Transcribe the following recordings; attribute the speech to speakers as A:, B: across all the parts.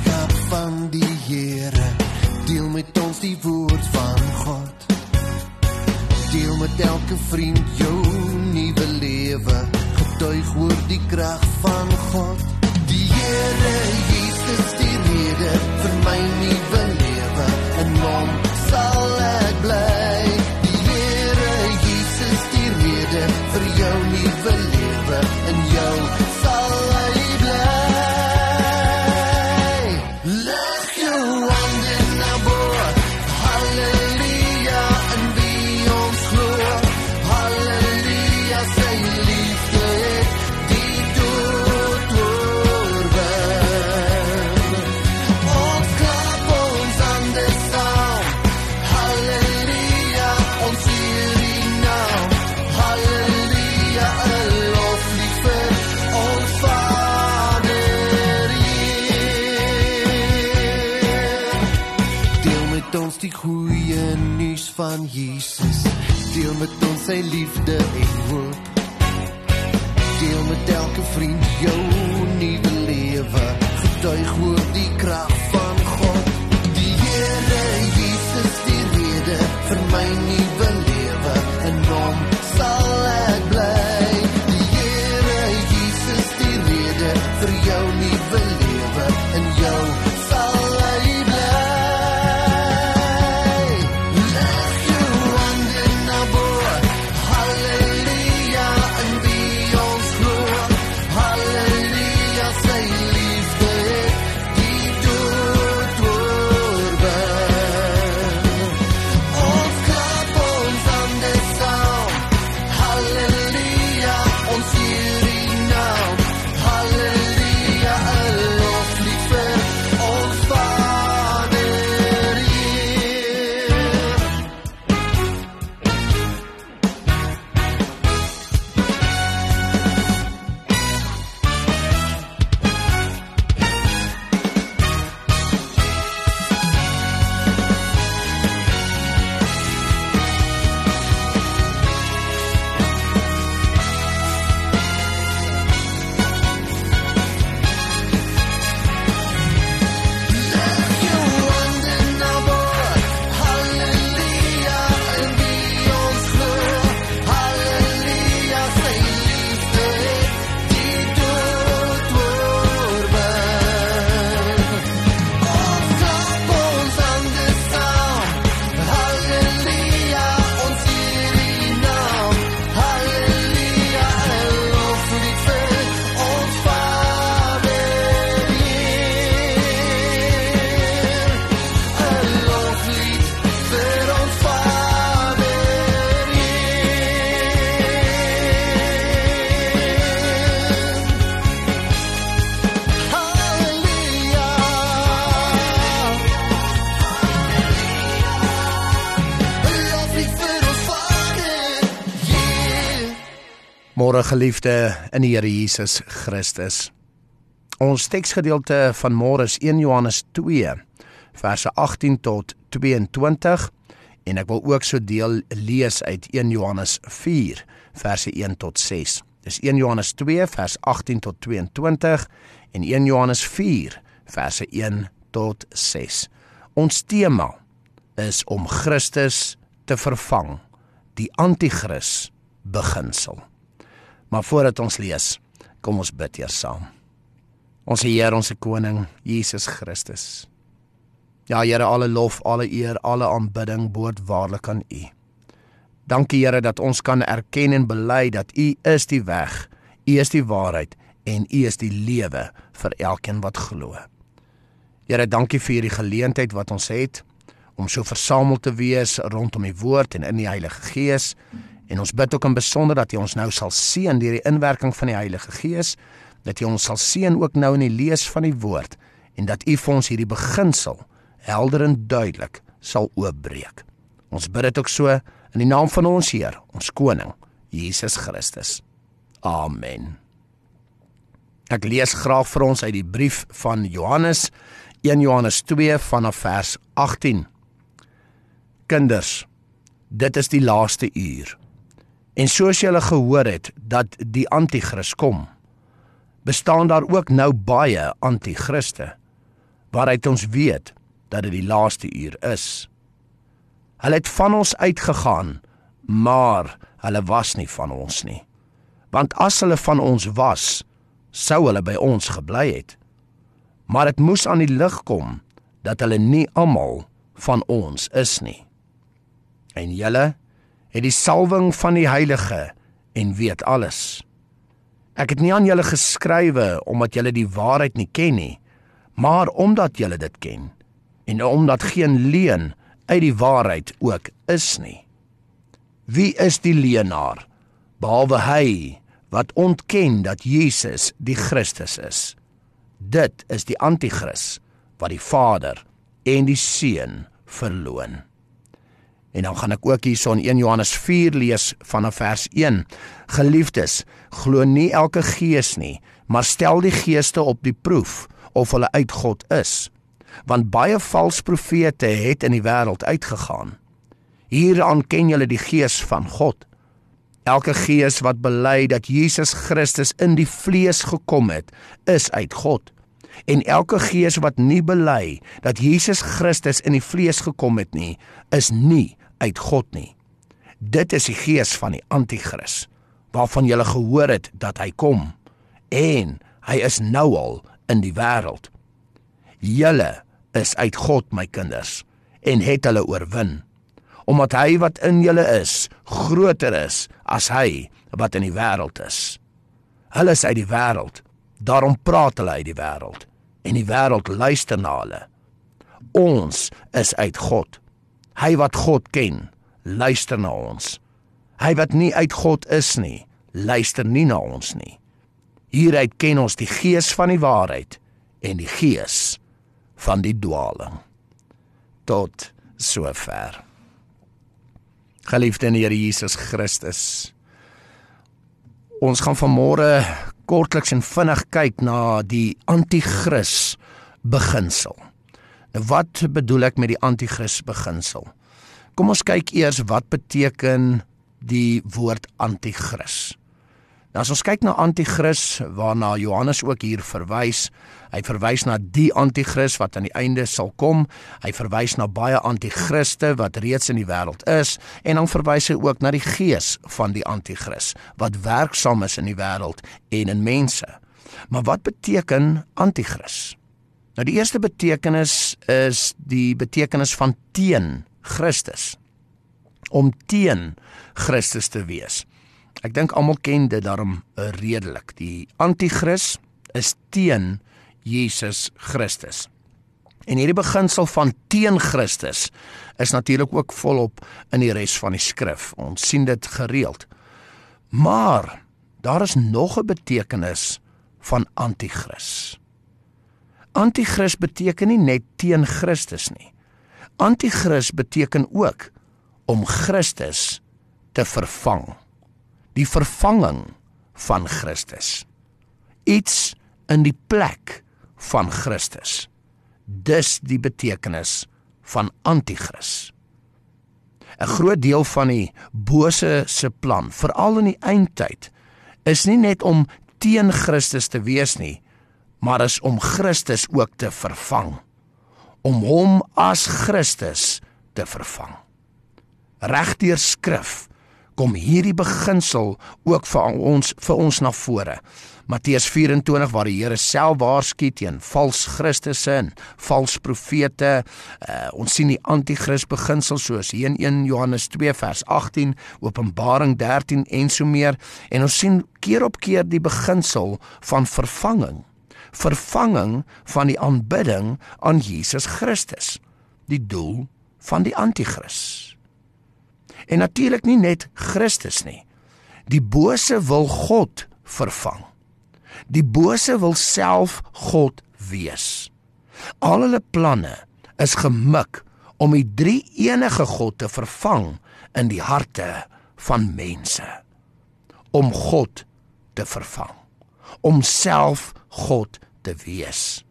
A: boodskap van die Here. Deel met ons die woord van God. Deel met elke vriend jou nuwe lewe. Getuig oor die krag van God. Die Here Jesus die rede vir my nuwe lewe en hom sal ek bly.
B: Geliefde in die Here Jesus Christus. Ons teksgedeelte van môre is 1 Johannes 2 verse 18 tot 22 en ek wil ook so deel lees uit 1 Johannes 4 verse 1 tot 6. Dis 1 Johannes 2 vers 18 tot 22 en 1 Johannes 4 verse 1 tot 6. Ons tema is om Christus te vervang, die anti-kris beginsel. Maar voordat ons lees, kom ons bid eers saam. Ons Here, ons koning, Jesus Christus. Ja Here, alle lof, alle eer, alle aanbidding behoort waarlik aan U. Dankie Here dat ons kan erken en bely dat U is die weg, U is die waarheid en U is die lewe vir elkeen wat glo. Here, dankie vir hierdie geleentheid wat ons het om so versamel te wees rondom U woord en in die Heilige Gees. En ons bid ook in besonder dat U ons nou sal seën deur die inwerking van die Heilige Gees, dat U ons sal seën ook nou in die lees van die woord en dat U vir ons hierdie beginsel helder en duidelik sal oopbreek. Ons bid dit ook so in die naam van ons Heer, ons koning, Jesus Christus. Amen. Ek lees graag vir ons uit die brief van Johannes 1 Johannes 2 vanaf vers 18. Kinders, dit is die laaste uur. En soos julle gehoor het dat die anti-kris kom, bestaan daar ook nou baie anti-kriste waaruit ons weet dat dit die laaste uur is. Hulle het van ons uitgegaan, maar hulle was nie van ons nie. Want as hulle van ons was, sou hulle by ons gebly het. Maar dit moes aan die lig kom dat hulle nie almal van ons is nie. En julle het die salwing van die Heilige en weet alles. Ek het nie aan julle geskrywe omdat julle die waarheid nie ken nie, maar omdat julle dit ken en omdat geen leuen uit die waarheid ook is nie. Wie is die leienaar behalwe hy wat ontken dat Jesus die Christus is? Dit is die anti-kris wat die Vader en die Seun verloon. En dan gaan ek ook hierson 1 Johannes 4 lees vanaf vers 1. Geliefdes, glo nie elke gees nie, maar stel die geeste op die proef of hulle uit God is want baie valse profete het in die wêreld uitgegaan. Hieraan ken julle die gees van God. Elke gees wat bely dat Jesus Christus in die vlees gekom het, is uit God. En elke gees wat nie bely dat Jesus Christus in die vlees gekom het nie, is nie uit God nie. Dit is die gees van die anti-kris, waarvan julle gehoor het dat hy kom en hy is nou al in die wêreld. Julle is uit God, my kinders, en het hulle oorwin, omdat hy wat in julle is, groter is as hy wat in die wêreld is. Hulle is uit die wêreld, daarom praat hulle uit die wêreld, en die wêreld luister na hulle. Ons is uit God. Hy wat God ken, luister na ons. Hy wat nie uit God is nie, luister nie na ons nie. Hieruit ken ons die gees van die waarheid en die gees van die dwaling. Tot sover. Geliefde in die Here Jesus Christus. Ons gaan vanmôre kortliks en vinnig kyk na die anti-kris beginsel. Nou wat bedoel ek met die anti-kris beginsel? Kom ons kyk eers wat beteken die woord anti-kris. Nou as ons kyk na anti-kris waarna Johannes ook hier verwys, hy verwys na die anti-kris wat aan die einde sal kom. Hy verwys na baie anti-kriste wat reeds in die wêreld is en dan verwys hy ook na die gees van die anti-kris wat werksaam is in die wêreld en in mense. Maar wat beteken anti-kris? Nou die eerste betekenis is die betekenis van teen Christus. Om teen Christus te wees. Ek dink almal ken dit daarom redelik. Die anti-kris is teen Jesus Christus. En hierdie beginsel van teen Christus is natuurlik ook volop in die res van die skrif. Ons sien dit gereeld. Maar daar is nog 'n betekenis van anti-kris. Anti-kris beteken nie net teen Christus nie. Anti-kris beteken ook om Christus te vervang die vervanging van Christus. Iets in die plek van Christus. Dis die betekenis van anti-kris. 'n Groot deel van die bose se plan, veral in die eindtyd, is nie net om teen Christus te wees nie, maar is om Christus ook te vervang, om hom as Christus te vervang. Regdeur skrif kom hierdie beginsel ook vir ons vir ons na vore. Matteus 24 waar die Here self waarsku teen vals Christusse en vals profete. Uh, ons sien die anti-kris beginsel soos hier in 1 Johannes 2 vers 18, Openbaring 13 en so meer en ons sien keer op keer die beginsel van vervanging. Vervanging van die aanbidding aan Jesus Christus. Die doel van die anti-kris. En natuurlik nie net Christus nie. Die bose wil God vervang. Die bose wil self God wees. Al hulle planne is gemik om die drie enige God te vervang in die harte van mense. Om God te vervang. Om self God te wees.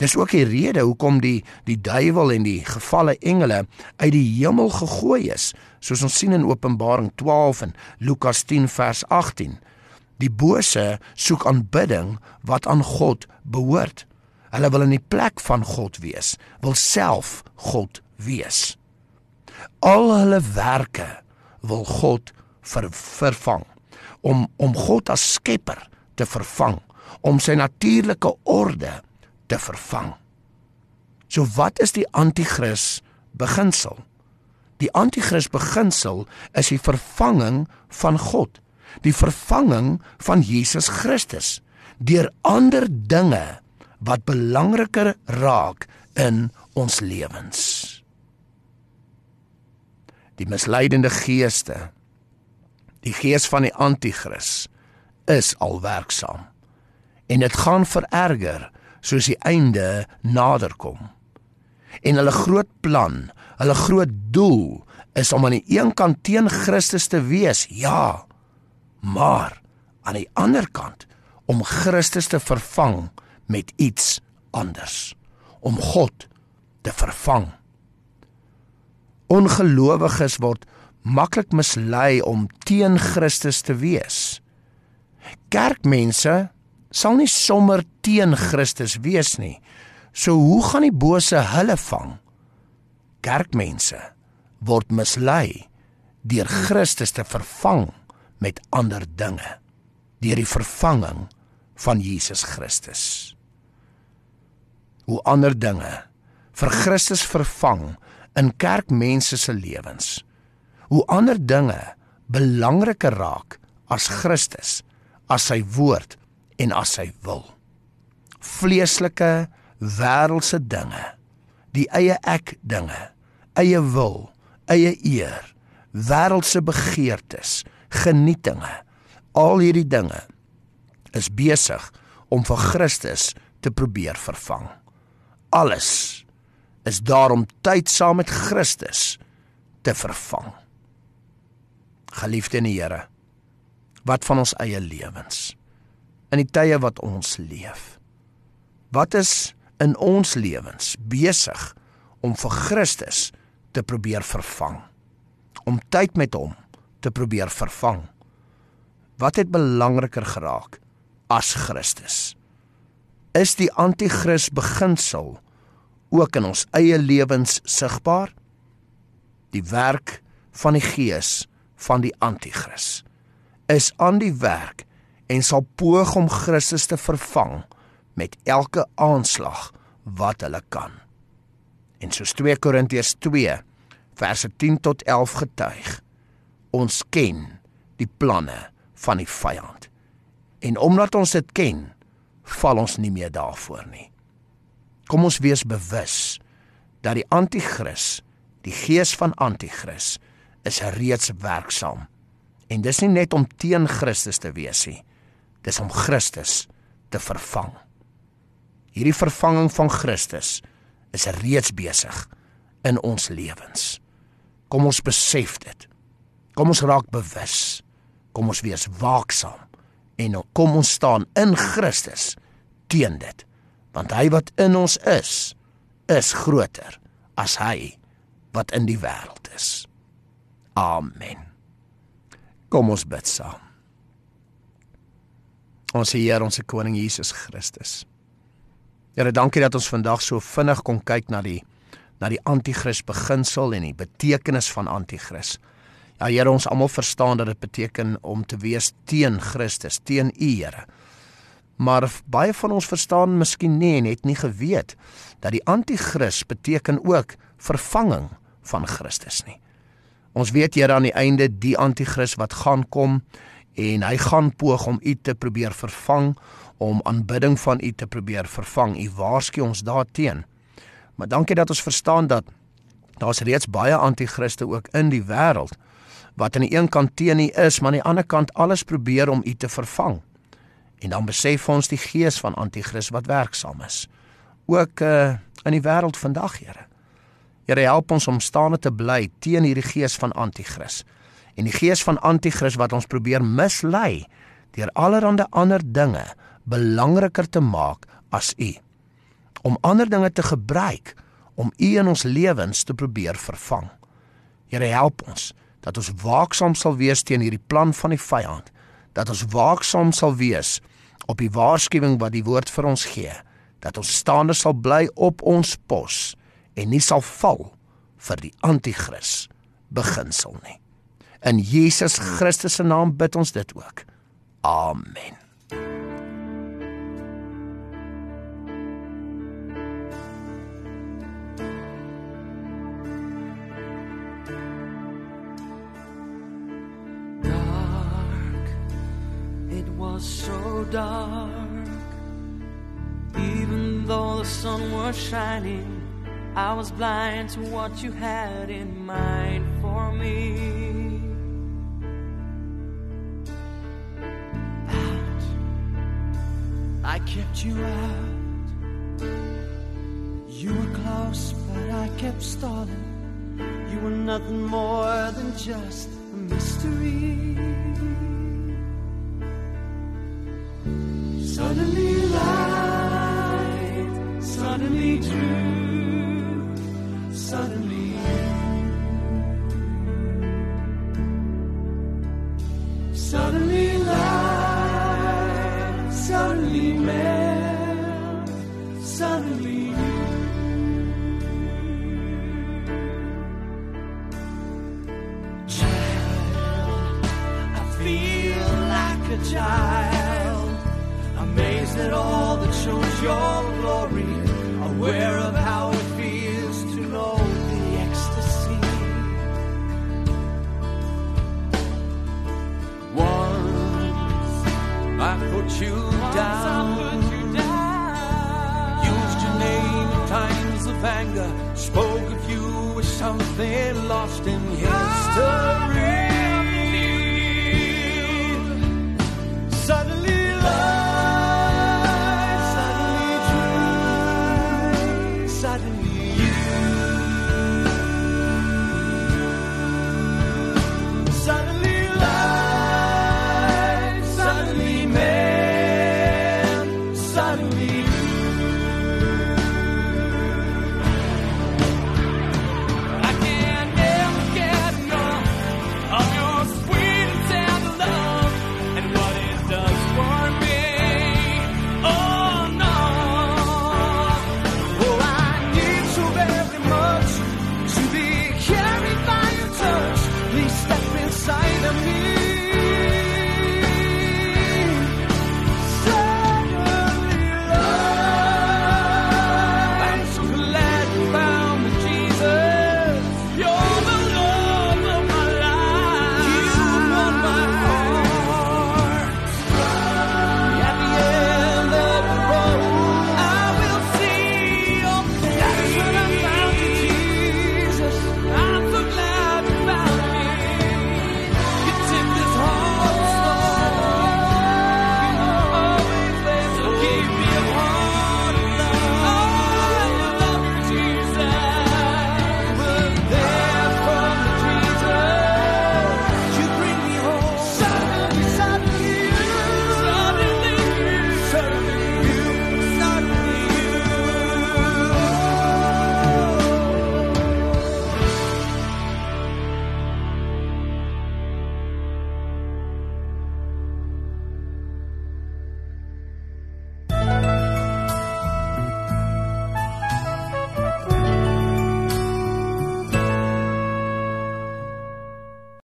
B: Dis ook die rede hoekom die die duiwel en die gevalle engele uit die hemel gegooi is, soos ons sien in Openbaring 12 en Lukas 10 vers 18. Die bose soek aanbidding wat aan God behoort. Hulle wil in die plek van God wees, wil self God wees. Al hulle werke wil God ver, vervang om om God as skepper te vervang, om sy natuurlike orde te vervang. So wat is die anti-kris beginsel? Die anti-kris beginsel is die vervanging van God die vervanging van Jesus Christus deur ander dinge wat belangriker raak in ons lewens. Die misleidende geeste, die gees van die anti-kris is al werksaam en dit gaan vererger soos die einde naderkom. En hulle groot plan, hulle groot doel is om aan die een kant teen Christus te wees. Ja, maar aan die ander kant om Christus te vervang met iets anders om God te vervang ongelowiges word maklik mislei om teen Christus te wees kerkmense sal nie sommer teen Christus wees nie so hoe gaan die bose hulle vang kerkmense word mislei deur Christus te vervang met ander dinge deur die vervanging van Jesus Christus. Hoe ander dinge vir Christus vervang in kerkmense se lewens. Hoe ander dinge belangriker raak as Christus, as sy woord en as sy wil. Vleeslike wêreldse dinge, die eie ek dinge, eie wil, eie eer, wêreldse begeertes, genietinge. Al hierdie dinge is besig om vir Christus te probeer vervang. Alles is daarom tyd saam met Christus te vervang. Geliefde in die Here, wat van ons eie lewens in die tye wat ons leef? Wat is in ons lewens besig om vir Christus te probeer vervang? Om tyd met hom te probeer vervang. Wat het belangriker geraak as Christus? Is die anti-kris beginsel ook in ons eie lewens sigbaar? Die werk van die gees van die anti-kris is aan die werk en sal poog om Christus te vervang met elke aanslag wat hulle kan. En soos 2 Korintiërs 2 verse 10 tot 11 getuig, ons ken die planne van die vyand. En omdat ons dit ken, val ons nie meer daarvoor nie. Kom ons wees bewus dat die anti-kris, die gees van anti-kris is reeds werksaam. En dis nie net om teen Christus te wees nie. Dis om Christus te vervang. Hierdie vervanging van Christus is reeds besig in ons lewens. Kom ons besef dit. Kom ons raak bewus. Kom ons wees waaksaam en kom ons staan in Christus teen dit. Want hy wat in ons is, is groter as hy wat in die wêreld is. Amen. Kom ons bid saam. Ons Here, ons koning Jesus Christus. Here, dankie dat ons vandag so vinnig kon kyk na die na die anti-kris beginsel en die betekenis van anti-kris. Ja Here, ons almal verstaan dat dit beteken om te wees teen Christus, teen U, Here. Maar baie van ons verstaan miskien nie en het nie geweet dat die anti-kris beteken ook vervanging van Christus nie. Ons weet Here aan die einde die anti-kris wat gaan kom en hy gaan poog om U te probeer vervang, om aanbidding van U te probeer vervang. U waarsku ons daarteen. Maar dankie dat ons verstaan dat daar's reeds baie anti-kriste ook in die wêreld wat aan die een kant teen U is, maar aan die ander kant alles probeer om U te vervang. En dan besef ons die gees van anti-kris wat werksaam is. Ook uh, in die wêreld vandag, Here. Here help ons om staande te bly teen hierdie gees van anti-kris. En die gees van anti-kris wat ons probeer mislei deur allerlei ander dinge belangriker te maak as U om ander dinge te gebruik om U in ons lewens te probeer vervang. Here help ons dat ons waaksaam sal wees teen hierdie plan van die vyand, dat ons waaksaam sal wees op die waarskuwing wat die woord vir ons gee, dat ons staande sal bly op ons pos en nie sal val vir die anti-kris beginsel nie. In Jesus Christus se naam bid ons dit ook. Amen.
C: so dark. Even though the sun was shining, I was blind to what you had in mind for me. Kept you out. You were close, but I kept stalling. You were nothing more than just a mystery. Suddenly light, suddenly true, Suddenly a child amazed at all that shows your glory, aware of how it feels to know the ecstasy. Once I put you down, used your name in times of anger, spoke of you as something lost in history. inside of me.